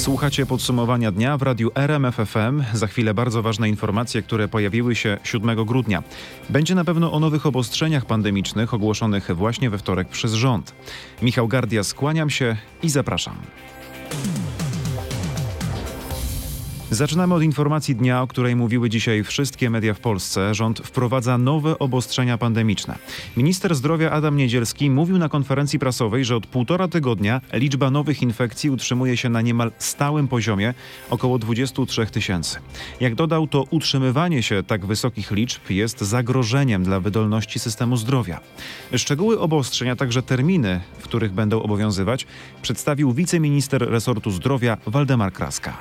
Słuchacie podsumowania dnia w radiu RMFFM. Za chwilę bardzo ważne informacje, które pojawiły się 7 grudnia. Będzie na pewno o nowych obostrzeniach pandemicznych ogłoszonych właśnie we wtorek przez rząd. Michał Gardia, skłaniam się i zapraszam. Zaczynamy od informacji dnia, o której mówiły dzisiaj wszystkie media w Polsce. Rząd wprowadza nowe obostrzenia pandemiczne. Minister zdrowia Adam Niedzielski mówił na konferencji prasowej, że od półtora tygodnia liczba nowych infekcji utrzymuje się na niemal stałym poziomie około 23 tysięcy. Jak dodał, to utrzymywanie się tak wysokich liczb jest zagrożeniem dla wydolności systemu zdrowia. Szczegóły obostrzeń, a także terminy, w których będą obowiązywać, przedstawił wiceminister resortu zdrowia Waldemar Kraska.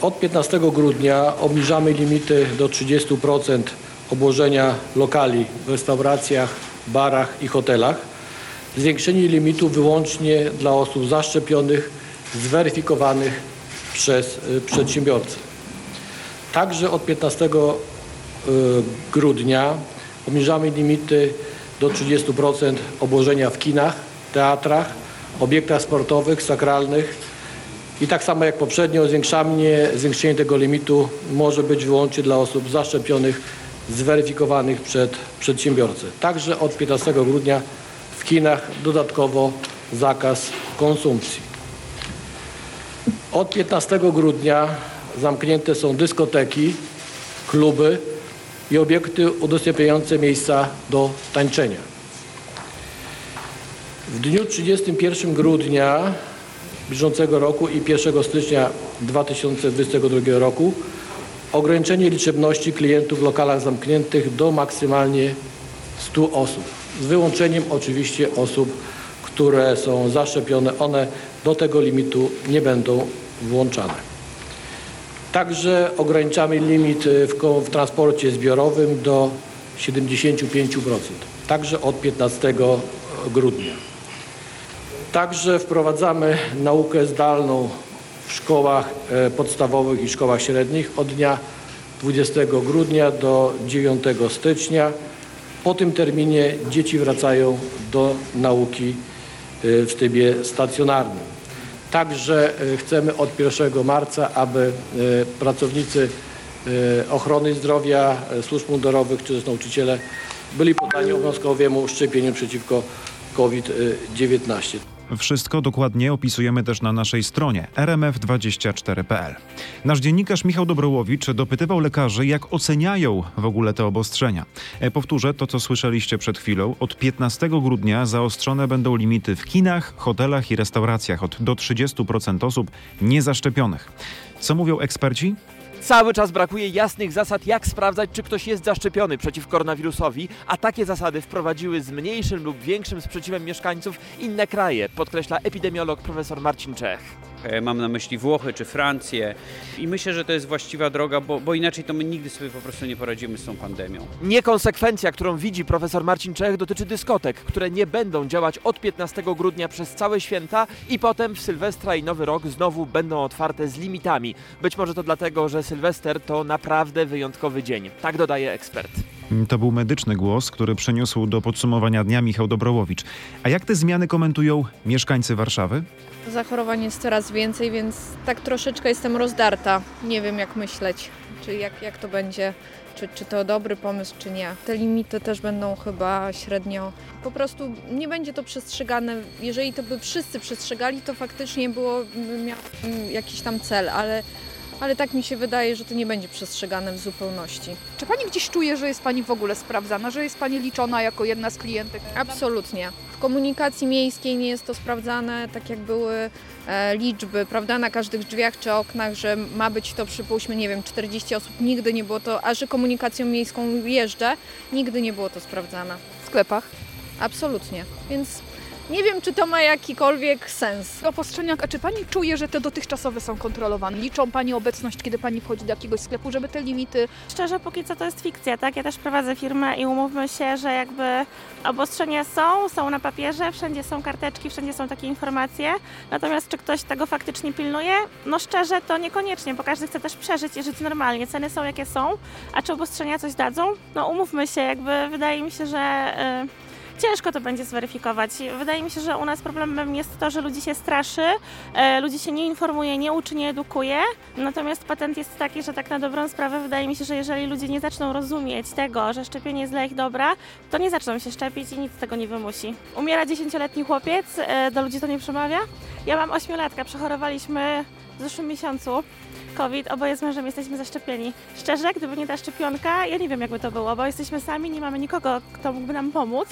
Od 15 grudnia obniżamy limity do 30% obłożenia lokali w restauracjach, barach i hotelach. Zwiększenie limitu wyłącznie dla osób zaszczepionych, zweryfikowanych przez y, przedsiębiorcę. Także od 15 y, grudnia obniżamy limity do 30% obłożenia w kinach, teatrach, obiektach sportowych, sakralnych, i tak samo jak poprzednio zwiększanie, zwiększenie tego limitu może być wyłącznie dla osób zaszczepionych, zweryfikowanych przed przedsiębiorcę. Także od 15 grudnia w kinach dodatkowo zakaz konsumpcji. Od 15 grudnia zamknięte są dyskoteki, kluby i obiekty udostępniające miejsca do tańczenia. W dniu 31 grudnia bieżącego roku i 1 stycznia 2022 roku ograniczenie liczebności klientów w lokalach zamkniętych do maksymalnie 100 osób. Z wyłączeniem oczywiście osób, które są zaszczepione. One do tego limitu nie będą włączane. Także ograniczamy limit w, w transporcie zbiorowym do 75%. Także od 15 grudnia. Także wprowadzamy naukę zdalną w szkołach e, podstawowych i szkołach średnich od dnia 20 grudnia do 9 stycznia. Po tym terminie dzieci wracają do nauki e, w trybie stacjonarnym. Także e, chcemy od 1 marca, aby pracownicy ochrony zdrowia, służb mundurowych czy też nauczyciele byli poddani obowiązkowemu szczepieniu przeciwko COVID-19. Wszystko dokładnie opisujemy też na naszej stronie rmf24.pl. Nasz dziennikarz Michał Dobrołowicz dopytywał lekarzy, jak oceniają w ogóle te obostrzenia. E, powtórzę to, co słyszeliście przed chwilą. Od 15 grudnia zaostrzone będą limity w kinach, hotelach i restauracjach od do 30% osób niezaszczepionych. Co mówią eksperci? Cały czas brakuje jasnych zasad, jak sprawdzać, czy ktoś jest zaszczepiony przeciw koronawirusowi, a takie zasady wprowadziły z mniejszym lub większym sprzeciwem mieszkańców inne kraje, podkreśla epidemiolog profesor Marcin Czech. E, mam na myśli Włochy czy Francję i myślę, że to jest właściwa droga, bo, bo inaczej to my nigdy sobie po prostu nie poradzimy z tą pandemią. Niekonsekwencja, którą widzi profesor Marcin Czech dotyczy dyskotek, które nie będą działać od 15 grudnia przez całe święta i potem w Sylwestra i Nowy Rok znowu będą otwarte z limitami. Być może to dlatego, że Sylwester to naprawdę wyjątkowy dzień. Tak dodaje ekspert. To był medyczny głos, który przeniósł do podsumowania dnia Michał Dobrołowicz. A jak te zmiany komentują mieszkańcy Warszawy? Zachorowań jest coraz więcej, więc tak troszeczkę jestem rozdarta. Nie wiem jak myśleć, czy jak, jak to będzie, czy, czy to dobry pomysł, czy nie. Te limity też będą chyba średnio. Po prostu nie będzie to przestrzegane. Jeżeli to by wszyscy przestrzegali, to faktycznie było miał jakiś tam cel, ale ale tak mi się wydaje, że to nie będzie przestrzegane w zupełności. Czy Pani gdzieś czuje, że jest Pani w ogóle sprawdzana, że jest Pani liczona jako jedna z klientek? Absolutnie. W komunikacji miejskiej nie jest to sprawdzane, tak jak były e, liczby, prawda, na każdych drzwiach czy oknach, że ma być to, przypuśćmy, nie wiem, 40 osób. Nigdy nie było to, a że komunikacją miejską jeżdżę, nigdy nie było to sprawdzane. W sklepach? Absolutnie. Więc nie wiem, czy to ma jakikolwiek sens. Obostrzenia, a czy Pani czuje, że te dotychczasowe są kontrolowane? Liczą Pani obecność, kiedy Pani wchodzi do jakiegoś sklepu, żeby te limity... Szczerze, póki co to jest fikcja, tak? Ja też prowadzę firmę i umówmy się, że jakby obostrzenia są, są na papierze, wszędzie są karteczki, wszędzie są takie informacje. Natomiast czy ktoś tego faktycznie pilnuje? No szczerze, to niekoniecznie, bo każdy chce też przeżyć i żyć normalnie. Ceny są jakie są, a czy obostrzenia coś dadzą? No umówmy się, jakby wydaje mi się, że... Yy ciężko to będzie zweryfikować. Wydaje mi się, że u nas problemem jest to, że ludzi się straszy, e, ludzi się nie informuje, nie uczy, nie edukuje. Natomiast patent jest taki, że tak na dobrą sprawę wydaje mi się, że jeżeli ludzie nie zaczną rozumieć tego, że szczepienie jest dla ich dobra, to nie zaczną się szczepić i nic z tego nie wymusi. Umiera 10-letni chłopiec, e, do ludzi to nie przemawia. Ja mam 8-latka, przechorowaliśmy w zeszłym miesiącu COVID, oboje z mężem jesteśmy zaszczepieni. Szczerze, gdyby nie ta szczepionka, ja nie wiem jakby to było, bo jesteśmy sami, nie mamy nikogo, kto mógłby nam pomóc,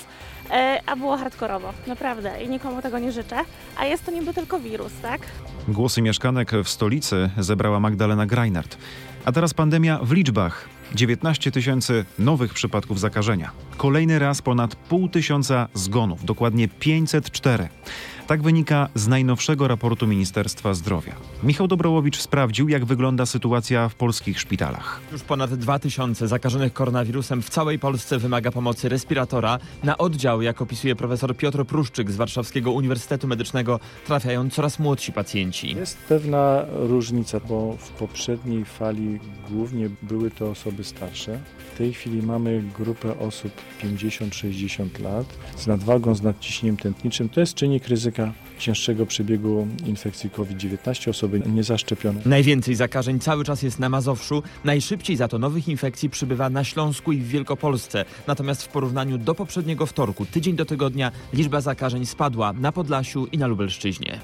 e, a było hardkorowo, naprawdę i nikomu tego nie życzę. A jest to niby tylko wirus, tak? Głosy mieszkanek w stolicy zebrała Magdalena Greinert. A teraz pandemia w liczbach. 19 tysięcy nowych przypadków zakażenia. Kolejny raz ponad pół tysiąca zgonów, dokładnie 504. Tak wynika z najnowszego raportu Ministerstwa Zdrowia. Michał Dobrołowicz sprawdził, jak wygląda sytuacja w polskich szpitalach. Już ponad 2000 zakażonych koronawirusem w całej Polsce wymaga pomocy respiratora. Na oddział, jak opisuje profesor Piotr Pruszczyk z Warszawskiego Uniwersytetu Medycznego, trafiają coraz młodsi pacjenci. Jest pewna różnica, bo w poprzedniej fali głównie były to osoby starsze. W tej chwili mamy grupę osób 50-60 lat z nadwagą, z nadciśnieniem tętniczym. To jest czynnik ryzyka cięższego przebiegu infekcji COVID-19, osoby niezaszczepione. Najwięcej zakażeń cały czas jest na Mazowszu, najszybciej za to nowych infekcji przybywa na Śląsku i w Wielkopolsce. Natomiast w porównaniu do poprzedniego wtorku, tydzień do tygodnia, liczba zakażeń spadła na Podlasiu i na Lubelszczyźnie.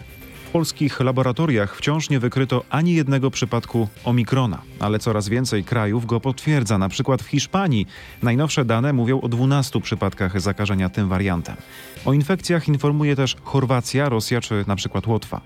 W polskich laboratoriach wciąż nie wykryto ani jednego przypadku omikrona, ale coraz więcej krajów go potwierdza. Na przykład w Hiszpanii najnowsze dane mówią o 12 przypadkach zakażenia tym wariantem. O infekcjach informuje też Chorwacja, Rosja czy na przykład Łotwa.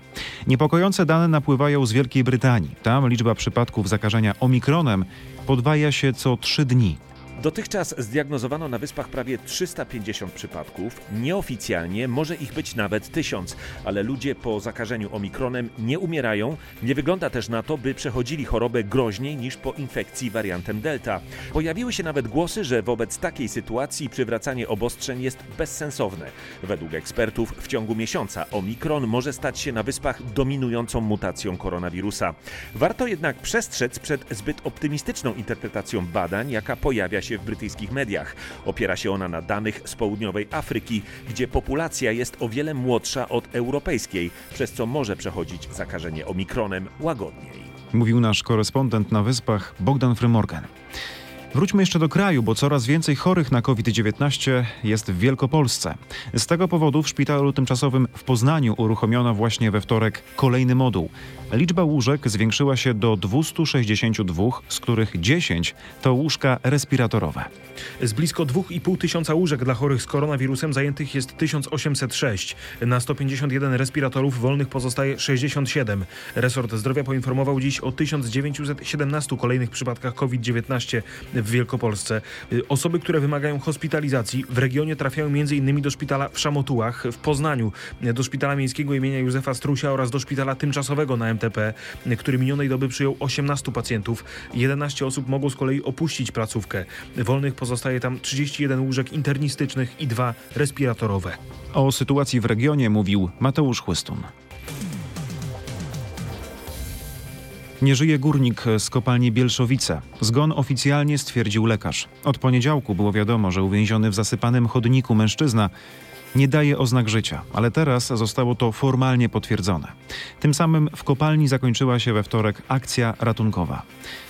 Niepokojące dane napływają z Wielkiej Brytanii. Tam liczba przypadków zakażenia omikronem podwaja się co 3 dni. Dotychczas zdiagnozowano na wyspach prawie 350 przypadków. Nieoficjalnie może ich być nawet 1000, ale ludzie po zakażeniu omikronem nie umierają. Nie wygląda też na to, by przechodzili chorobę groźniej niż po infekcji wariantem Delta. Pojawiły się nawet głosy, że wobec takiej sytuacji przywracanie obostrzeń jest bezsensowne. Według ekspertów w ciągu miesiąca omikron może stać się na wyspach dominującą mutacją koronawirusa. Warto jednak przestrzec przed zbyt optymistyczną interpretacją badań, jaka pojawia się w brytyjskich mediach. Opiera się ona na danych z południowej Afryki, gdzie populacja jest o wiele młodsza od europejskiej, przez co może przechodzić zakażenie omikronem łagodniej. Mówił nasz korespondent na wyspach Bogdan Frymorgan. Wróćmy jeszcze do kraju, bo coraz więcej chorych na COVID-19 jest w Wielkopolsce. Z tego powodu w szpitalu tymczasowym w Poznaniu uruchomiono właśnie we wtorek kolejny moduł. Liczba łóżek zwiększyła się do 262, z których 10 to łóżka respiratorowe. Z blisko 2,5 tysiąca łóżek dla chorych z koronawirusem zajętych jest 1806. Na 151 respiratorów wolnych pozostaje 67. Resort Zdrowia poinformował dziś o 1917 kolejnych przypadkach COVID-19 w Wielkopolsce. Y, Osoby, które wymagają hospitalizacji w regionie trafiają m.in. do szpitala w Szamotułach, w Poznaniu, do szpitala miejskiego imienia Józefa Strusia oraz do szpitala tymczasowego na MTP, y, który minionej doby przyjął 18 pacjentów. 11 osób mogło z kolei opuścić placówkę. Wolnych pozostaje tam 31 łóżek internistycznych i dwa respiratorowe. O sytuacji w regionie mówił Mateusz Chłystun. Nie żyje górnik z kopalni Bielszowice. Zgon oficjalnie stwierdził lekarz. Od poniedziałku było wiadomo, że uwięziony w zasypanym chodniku mężczyzna nie daje oznak życia, ale teraz zostało to formalnie potwierdzone. Tym samym w kopalni zakończyła się we wtorek akcja ratunkowa.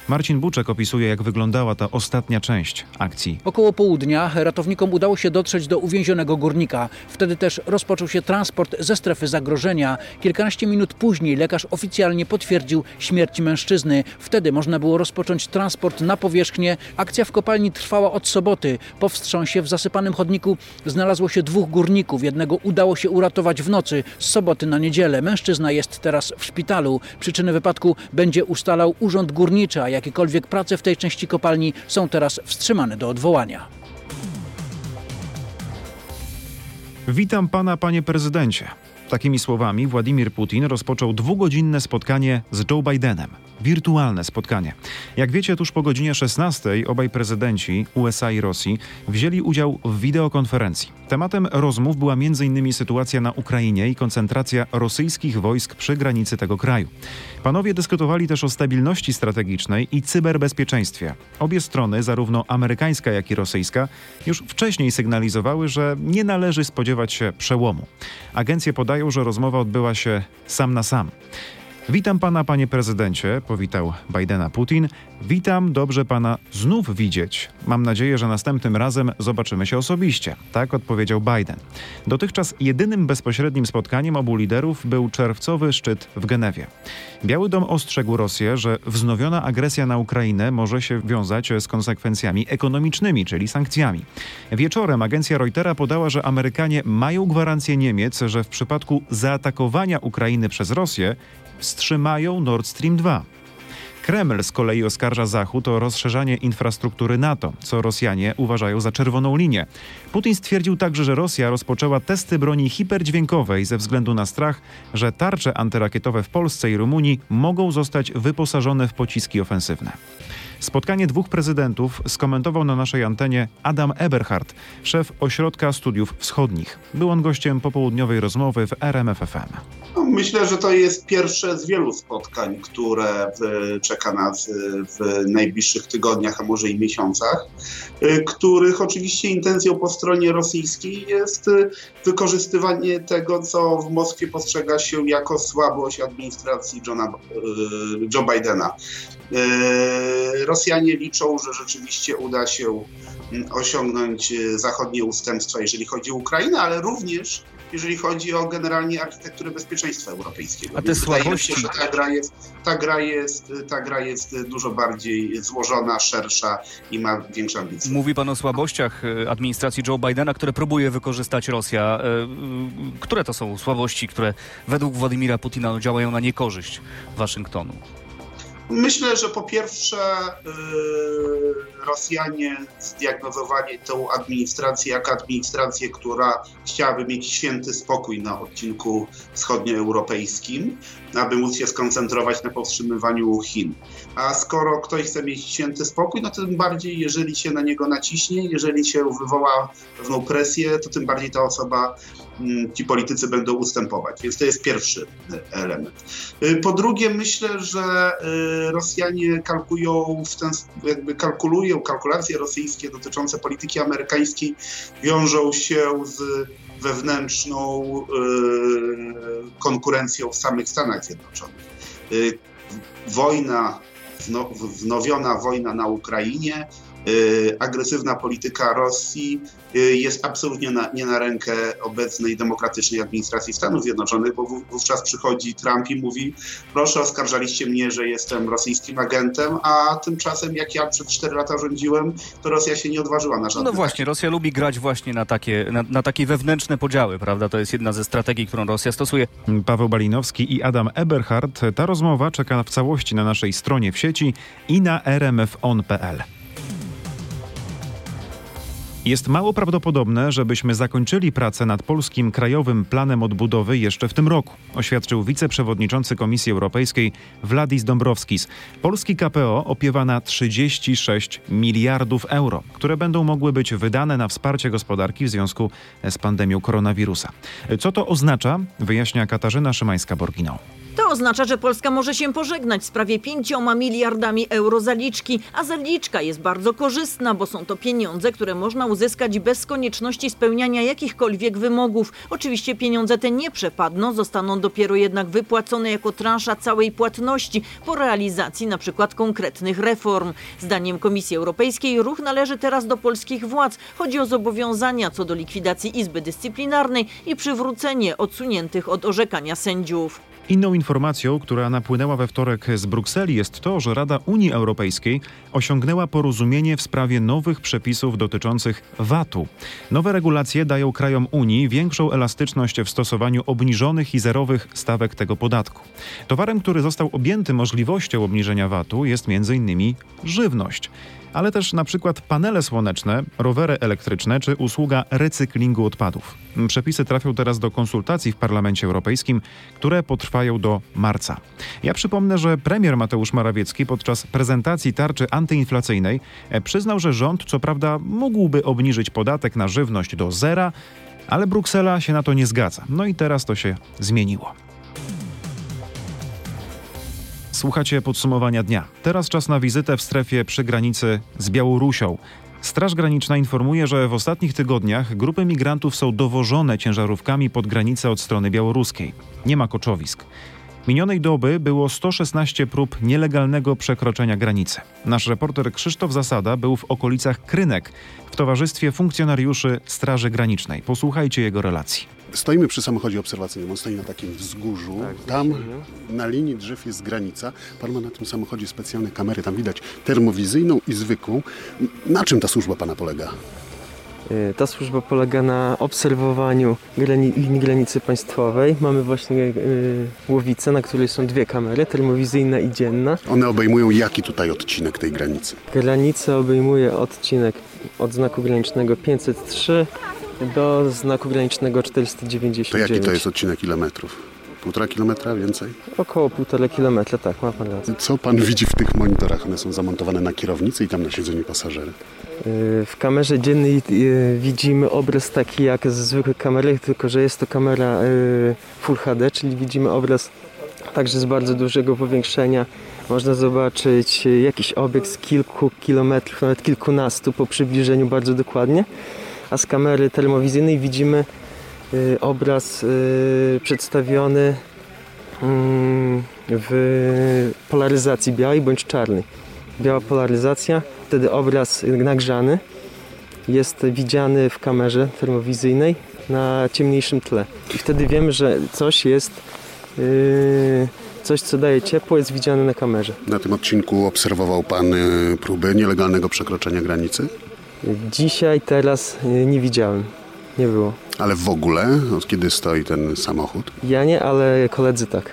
Marcin Buczek opisuje, jak wyglądała ta ostatnia część akcji. Około południa ratownikom udało się dotrzeć do uwięzionego górnika. Wtedy też rozpoczął się transport ze strefy zagrożenia. Kilkanaście minut później lekarz oficjalnie potwierdził śmierć mężczyzny. Wtedy można było rozpocząć transport na powierzchnię. Akcja w kopalni trwała od soboty. Po wstrząsie w zasypanym chodniku znalazło się dwóch górników. Jednego udało się uratować w nocy z soboty na niedzielę. Mężczyzna jest teraz w szpitalu. Przyczyny wypadku będzie ustalał Urząd Górniczy, a jakiekolwiek prace w tej części kopalni są teraz wstrzymane do odwołania. Witam pana, panie prezydencie. Takimi słowami Władimir Putin rozpoczął dwugodzinne spotkanie z Joe Bidenem. Wirtualne spotkanie. Jak wiecie, tuż po godzinie 16 obaj prezydenci USA i Rosji wzięli udział w wideokonferencji. Tematem rozmów była m.in. sytuacja na Ukrainie i koncentracja rosyjskich wojsk przy granicy tego kraju. Panowie dyskutowali też o stabilności strategicznej i cyberbezpieczeństwie. Obie strony, zarówno amerykańska, jak i rosyjska, już wcześniej sygnalizowały, że nie należy spodziewać się przełomu. Agencje podają, że rozmowa odbyła się sam na sam. Witam pana, panie prezydencie, powitał Bidena Putin. Witam, dobrze pana znów widzieć. Mam nadzieję, że następnym razem zobaczymy się osobiście. Tak odpowiedział Biden. Dotychczas jedynym bezpośrednim spotkaniem obu liderów był czerwcowy szczyt w Genewie. Biały Dom ostrzegł Rosję, że wznowiona agresja na Ukrainę może się wiązać z konsekwencjami ekonomicznymi, czyli sankcjami. Wieczorem agencja Reutera podała, że Amerykanie mają gwarancję Niemiec, że w przypadku zaatakowania Ukrainy przez Rosję wstrzymają Nord Stream 2. Kreml z kolei oskarża Zachód o rozszerzanie infrastruktury NATO, co Rosjanie uważają za czerwoną linię. Putin stwierdził także, że Rosja rozpoczęła testy broni hiperdźwiękowej ze względu na strach, że tarcze antyrakietowe w Polsce i Rumunii mogą zostać wyposażone w pociski ofensywne. Spotkanie dwóch prezydentów skomentował na naszej antenie Adam Eberhard, szef Ośrodka Studiów Wschodnich. Był on gościem popołudniowej rozmowy w RMFFM. Myślę, że to jest pierwsze z wielu spotkań, które w, czeka nas w najbliższych tygodniach, a może i miesiącach, y, których oczywiście intencją po stronie rosyjskiej jest y, wykorzystywanie tego, co w Moskwie postrzega się jako słabość administracji Johna, y, Joe Bidena. Rosjanie liczą, że rzeczywiście uda się mm, osiągnąć zachodnie ustępstwa, jeżeli chodzi o Ukrainę, ale również jeżeli chodzi o generalnie architekturę bezpieczeństwa europejskiego. A te słabości... Się, ta gra, jest, ta, gra jest, ta gra jest dużo bardziej złożona, szersza i ma większe ambicje. Mówi pan o słabościach e, administracji Joe Bidena, które próbuje wykorzystać Rosja. E, które to są słabości, które według Władimira Putina działają na niekorzyść Waszyngtonu? Myślę, że po pierwsze yy, Rosjanie zdiagnozowali tę administrację jako administrację, która chciałaby mieć święty spokój na odcinku wschodnioeuropejskim, aby móc się skoncentrować na powstrzymywaniu Chin. A skoro ktoś chce mieć święty spokój, no tym bardziej, jeżeli się na niego naciśnie, jeżeli się wywoła pewną presję, to tym bardziej ta osoba ci politycy będą ustępować. Więc to jest pierwszy element. Y, po drugie, myślę, że y, Rosjanie kalkulują w ten, jakby kalkulują, kalkulacje rosyjskie dotyczące polityki amerykańskiej wiążą się z wewnętrzną y, konkurencją w samych Stanach Zjednoczonych. Wojna, wznowiona wojna na Ukrainie Y, agresywna polityka Rosji y, jest absolutnie na, nie na rękę obecnej demokratycznej administracji Stanów Zjednoczonych, bo wówczas przychodzi Trump i mówi: Proszę, oskarżaliście mnie, że jestem rosyjskim agentem, a tymczasem, jak ja przez 4 lata rządziłem, to Rosja się nie odważyła na żadne. No właśnie, Rosja lubi grać właśnie na takie, na, na takie wewnętrzne podziały, prawda? To jest jedna ze strategii, którą Rosja stosuje. Paweł Balinowski i Adam Eberhard. Ta rozmowa czeka w całości na naszej stronie w sieci i na rmfon.pl. Jest mało prawdopodobne, żebyśmy zakończyli pracę nad polskim krajowym planem odbudowy jeszcze w tym roku, oświadczył wiceprzewodniczący Komisji Europejskiej Wladis Dombrovskis. Polski KPO opiewa na 36 miliardów euro, które będą mogły być wydane na wsparcie gospodarki w związku z pandemią koronawirusa. Co to oznacza? Wyjaśnia Katarzyna Szymańska-Borginą. To oznacza, że Polska może się pożegnać z prawie 5 miliardami euro zaliczki, a zaliczka jest bardzo korzystna, bo są to pieniądze, które można uzyskać bez konieczności spełniania jakichkolwiek wymogów. Oczywiście pieniądze te nie przepadną, zostaną dopiero jednak wypłacone jako transza całej płatności po realizacji na przykład konkretnych reform. Zdaniem Komisji Europejskiej ruch należy teraz do polskich władz. Chodzi o zobowiązania co do likwidacji Izby Dyscyplinarnej i przywrócenie odsuniętych od orzekania sędziów. Inną informacją, która napłynęła we wtorek z Brukseli jest to, że Rada Unii Europejskiej osiągnęła porozumienie w sprawie nowych przepisów dotyczących VAT-u. Nowe regulacje dają krajom Unii większą elastyczność w stosowaniu obniżonych i zerowych stawek tego podatku. Towarem, który został objęty możliwością obniżenia VAT-u jest m.in. żywność. Ale też na przykład panele słoneczne, rowery elektryczne czy usługa recyklingu odpadów. Przepisy trafią teraz do konsultacji w Parlamencie Europejskim, które potrwają do marca. Ja przypomnę, że premier Mateusz Morawiecki podczas prezentacji tarczy antyinflacyjnej e, przyznał, że rząd co prawda mógłby obniżyć podatek na żywność do zera, ale Bruksela się na to nie zgadza. No i teraz to się zmieniło. Słuchacie podsumowania dnia. Teraz czas na wizytę w strefie przy granicy z Białorusią. Straż Graniczna informuje, że w ostatnich tygodniach grupy migrantów są dowożone ciężarówkami pod granicę od strony białoruskiej. Nie ma koczowisk. Minionej doby było 116 prób nielegalnego przekroczenia granicy. Nasz reporter Krzysztof Zasada był w okolicach Krynek w towarzystwie funkcjonariuszy Straży Granicznej. Posłuchajcie jego relacji. Stoimy przy samochodzie obserwacyjnym, on stoi na takim wzgórzu. tam na linii drzew jest granica. Pan ma na tym samochodzie specjalne kamery, tam widać termowizyjną i zwykłą. Na czym ta służba pana polega? Y, Ta służba polega na obserwowaniu linii granicy państwowej. Mamy właśnie y, głowicę, na której są dwie kamery, termowizyjna i dzienna. One obejmują jaki tutaj odcinek tej granicy? Granica obejmuje odcinek od znaku granicznego 503 do znaku granicznego To 499. jaki to jest odcinek ile metrów? Półtora kilometra, więcej? Około półtora kilometra, tak, ma pan rację. Co pan widzi w tych monitorach? One są zamontowane na kierownicy i tam na siedzeniu pasażery. Y, W kamerze dziennej y, widzimy obraz taki jak z zwykłej kamery, tylko że jest to kamera y, Full HD, czyli widzimy obraz także z bardzo dużego powiększenia. Można zobaczyć jakiś obiekt z kilku kilometrów, nawet kilkunastu po przybliżeniu bardzo dokładnie. A z kamery termowizyjnej widzimy y, obraz y, przedstawiony mm, w polaryzacji białej bądź czarnej. Biała polaryzacja, wtedy obraz nagrzany jest widziany w kamerze termowizyjnej na ciemniejszym tle. I wtedy wiemy, że coś jest, yy, coś co daje ciepło jest widziane na kamerze. Na tym odcinku obserwował pan y, próby nielegalnego przekroczenia granicy? Dzisiaj, teraz nie widziałem, nie było. Ale w ogóle, od kiedy stoi ten samochód? Ja nie, ale koledzy tak.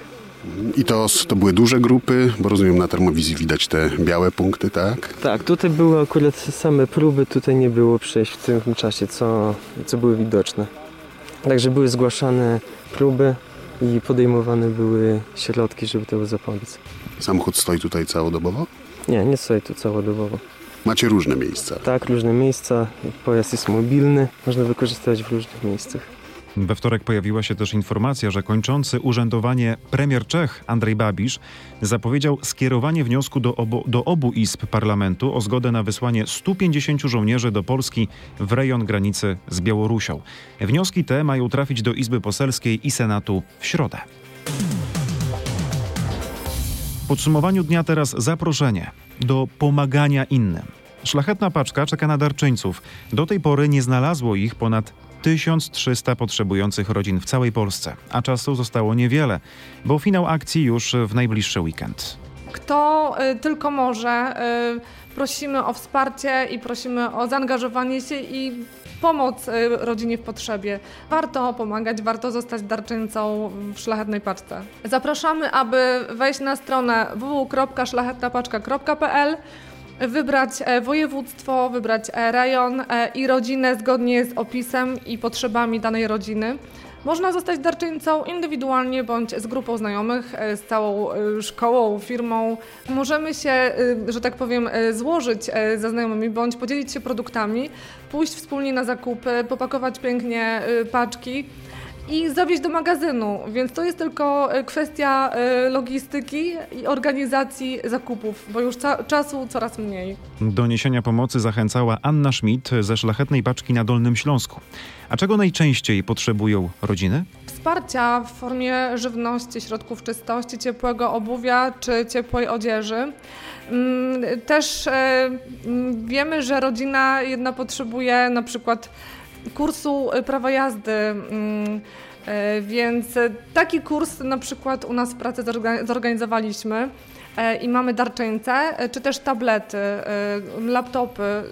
I to, to były duże grupy, bo rozumiem na termowizji widać te białe punkty, tak? Tak, tutaj były akurat same próby, tutaj nie było przejść w tym czasie, co, co były widoczne. Także były zgłaszane próby i podejmowane były środki, żeby tego zapobiec. Samochód stoi tutaj całodobowo? Nie, nie stoi tu całodobowo. Macie różne miejsca. Tak, różne miejsca, pojazd jest mobilny, można wykorzystywać w różnych miejscach. We wtorek pojawiła się też informacja, że kończący urzędowanie premier Czech Andrzej Babisz zapowiedział skierowanie wniosku do obu, do obu izb parlamentu o zgodę na wysłanie 150 żołnierzy do Polski w rejon granicy z Białorusią. Wnioski te mają trafić do Izby Poselskiej i Senatu w środę. W podsumowaniu dnia teraz zaproszenie do pomagania innym. Szlachetna paczka czeka na darczyńców. Do tej pory nie znalazło ich ponad 1300 potrzebujących rodzin w całej Polsce, a czasu zostało niewiele, bo finał akcji już w najbliższy weekend. Kto y, tylko może, y, prosimy o wsparcie i prosimy o zaangażowanie się i pomoc y, rodzinie w potrzebie. Warto pomagać, warto zostać darczyńcą w Szlachetnej Paczce. Zapraszamy, aby wejść na stronę www.szlachetnapaczka.pl wybrać e, województwo, wybrać e, rejon e, i rodzinę zgodnie z opisem i potrzebami danej rodziny. Można zostać darczyńcą indywidualnie bądź z grupą znajomych, e, z całą e, szkołą, firmą. Możemy się, e, że tak powiem, złożyć ze znajomymi bądź podzielić się produktami, pójść wspólnie na zakupy, popakować pięknie paczki i zawieźć do magazynu, więc to jest tylko e, kwestia e, logistyki i organizacji zakupów, bo już czasu coraz mniej. Do niesienia pomocy zachęcała Anna Schmidt ze Szlachetnej Paczki na Dolnym Śląsku. A czego najczęściej potrzebują rodziny? Wsparcia w formie żywności, środków czystości, ciepłego obuwia czy ciepłej odzieży. Mm, Też e, mm, wiemy, że rodzina jedna potrzebuje na przykład kursu e, prawa jazdy. mm, e, Więc taki kurs na przykład u nas w pracy zorga- zorganizowaliśmy. E, i mamy darczyńcę, e, czy też tablety, e, laptopy,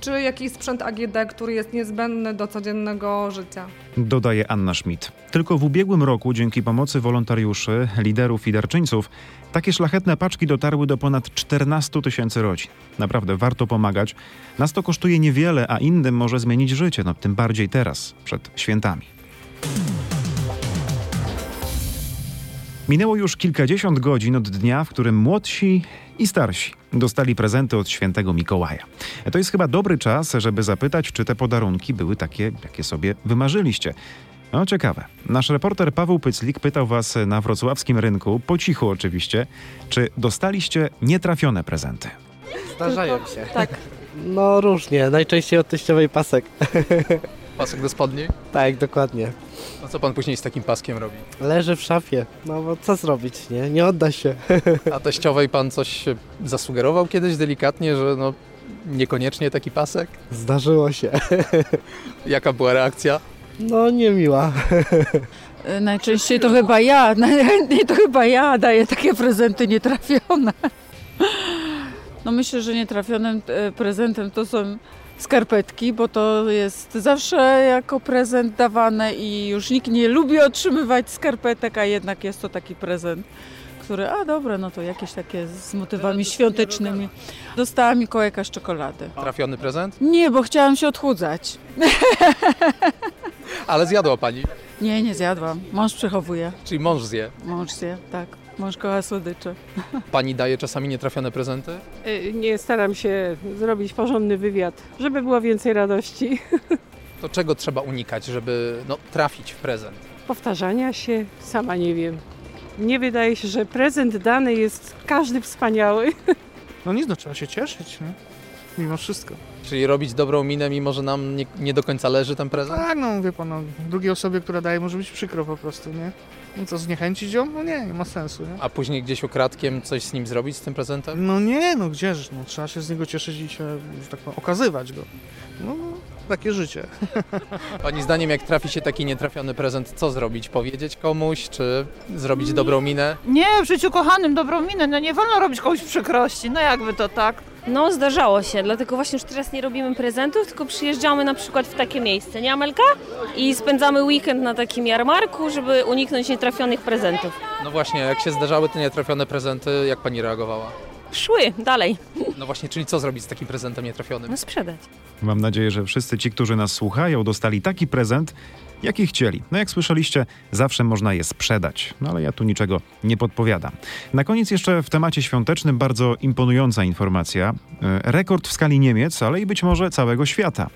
czy jakiś sprzęt AGD, który jest niezbędny do codziennego życia. Dodaje Anna Schmidt. Tylko w ubiegłym roku, dzięki pomocy wolontariuszy, liderów i darczyńców, takie szlachetne paczki dotarły do ponad 14 tysięcy rodzin. Naprawdę warto pomagać. Nas to kosztuje niewiele, a innym może zmienić życie, no tym bardziej teraz, przed świętami. Minęło już kilkadziesiąt godzin od dnia, w którym młodsi i starsi dostali prezenty od świętego Mikołaja. To jest chyba dobry czas, żeby zapytać, czy te podarunki były takie, jakie sobie wymarzyliście. No ciekawe. Nasz reporter Paweł Pyclik pytał was na wrocławskim rynku, po cichu oczywiście, czy dostaliście nietrafione prezenty. Zdarzają się. Tak. No różnie, najczęściej od teściowej pasek. Pasek do spodni? tak, dokładnie. A co pan później z takim paskiem robi? Leży w szafie, no bo co zrobić, nie? Nie odda się. A teściowej pan coś zasugerował kiedyś delikatnie, że no niekoniecznie taki pasek? Zdarzyło się. Jaka była reakcja? No niemiła. Najczęściej to chyba ja, najchętniej to chyba ja daję takie prezenty nietrafione. No myślę, że nietrafionym e, prezentem to są skarpetki, bo to jest zawsze jako prezent dawane i już nikt nie lubi otrzymywać skarpetek, a jednak jest to taki prezent, który, a dobra, no to jakieś takie z motywami świątecznymi. Dostała Mikołajka z czekolady. Trafiony prezent? Nie, bo chciałam się odchudzać. Ale zjadła pani. Nie, nie zjadłam. Mąż przechowuje. Czyli mąż zje. Mąż zje, tak. Mąż kocha słodycze. Pani daje czasami nietrafione prezenty? Y, Nie staram się zrobić porządny wywiad, żeby było więcej radości. To czego trzeba unikać, żeby no, trafić w prezent? Powtarzania się, sama nie wiem. Nie wydaje się, że prezent dany jest każdy wspaniały. No nic, no trzeba się cieszyć, nie? Mimo wszystko. Czyli robić dobrą minę, mimo że nam nie, nie do końca leży ten prezent? Tak, no wie pan, no, drugiej osobie, która daje, może być przykro po prostu, nie? No co, zniechęcić ją? No nie, nie ma sensu, nie? A później gdzieś ukradkiem coś z nim zrobić, z tym prezentem? No nie, no gdzież, no trzeba się z niego cieszyć i się, że tak powiem, okazywać go. No, no takie życie. Pani zdaniem, jak trafi się taki nietrafiony prezent, co zrobić? Powiedzieć komuś, czy zrobić dobrą minę? Nie, w życiu kochanym dobrą minę, no nie wolno robić komuś przykrości, no jakby to tak. No, zdarzało się, dlatego właśnie już teraz nie robimy prezentów, tylko przyjeżdżamy na przykład w takie miejsce, nie Amelka? I spędzamy weekend na takim jarmarku, żeby uniknąć nietrafionych prezentów. No właśnie, jak się zdarzały te nietrafione prezenty, jak pani reagowała? Szły dalej. No właśnie, czyli co zrobić z takim prezentem nietrafionym? No sprzedać. Mam nadzieję, że wszyscy ci, którzy nas słuchają, dostali taki prezent, jaki chcieli. No jak słyszeliście, zawsze można je sprzedać, no ale ja tu niczego nie podpowiadam. Na koniec jeszcze w temacie świątecznym bardzo imponująca informacja. E, Rekord w skali Niemiec, ale i być może całego świata.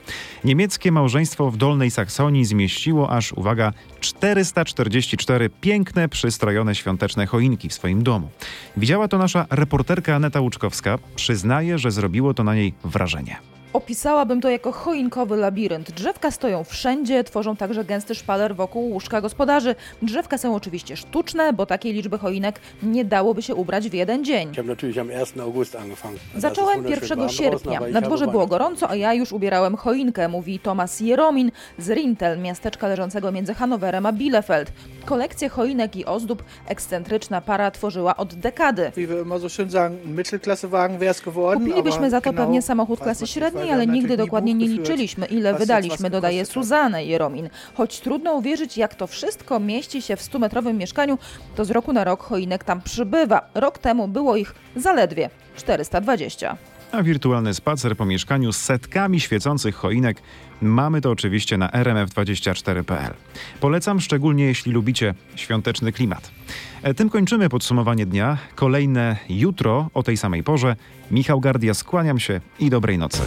Niemieckie małżeństwo w Dolnej Saksonii zmieściło aż, uwaga, 444 piękne, przystrojone świąteczne choinki w swoim domu. Widziała to nasza reporterka Aneta Łuczkowska. Przyznaje, że zrobiło to na niej wrażenie. Opisałabym to jako choinkowy labirynt. Drzewka stoją wszędzie, tworzą także gęsty szpaler wokół łóżka gospodarzy. Drzewka są oczywiście sztuczne, bo takiej liczby choinek nie dałoby się ubrać w jeden dzień. Zacząłem 1 sierpnia. Na dworze było gorąco, a ja już ubierałem choinkę, mówi Tomasz Jeromin z Rintel, miasteczka leżącego między Hanowerem a Bielefeld. Kolekcję choinek i ozdób ekscentryczna para tworzyła od dekady. Kupilibyśmy za to pewnie samochód klasy średniej, ale nigdy dokładnie nie liczyliśmy, ile wydaliśmy, dodaje Suzanne Jeromin. Choć trudno uwierzyć, jak to wszystko mieści się w 100-metrowym mieszkaniu, to z roku na rok choinek tam przybywa. Rok temu było ich zaledwie 420. A wirtualny spacer po mieszkaniu z setkami świecących choinek mamy to oczywiście na rmf24.pl. Polecam szczególnie jeśli lubicie świąteczny klimat. E, Tym kończymy podsumowanie dnia. Kolejne jutro o tej samej porze. Michał Gardia, skłaniam się i dobrej nocy.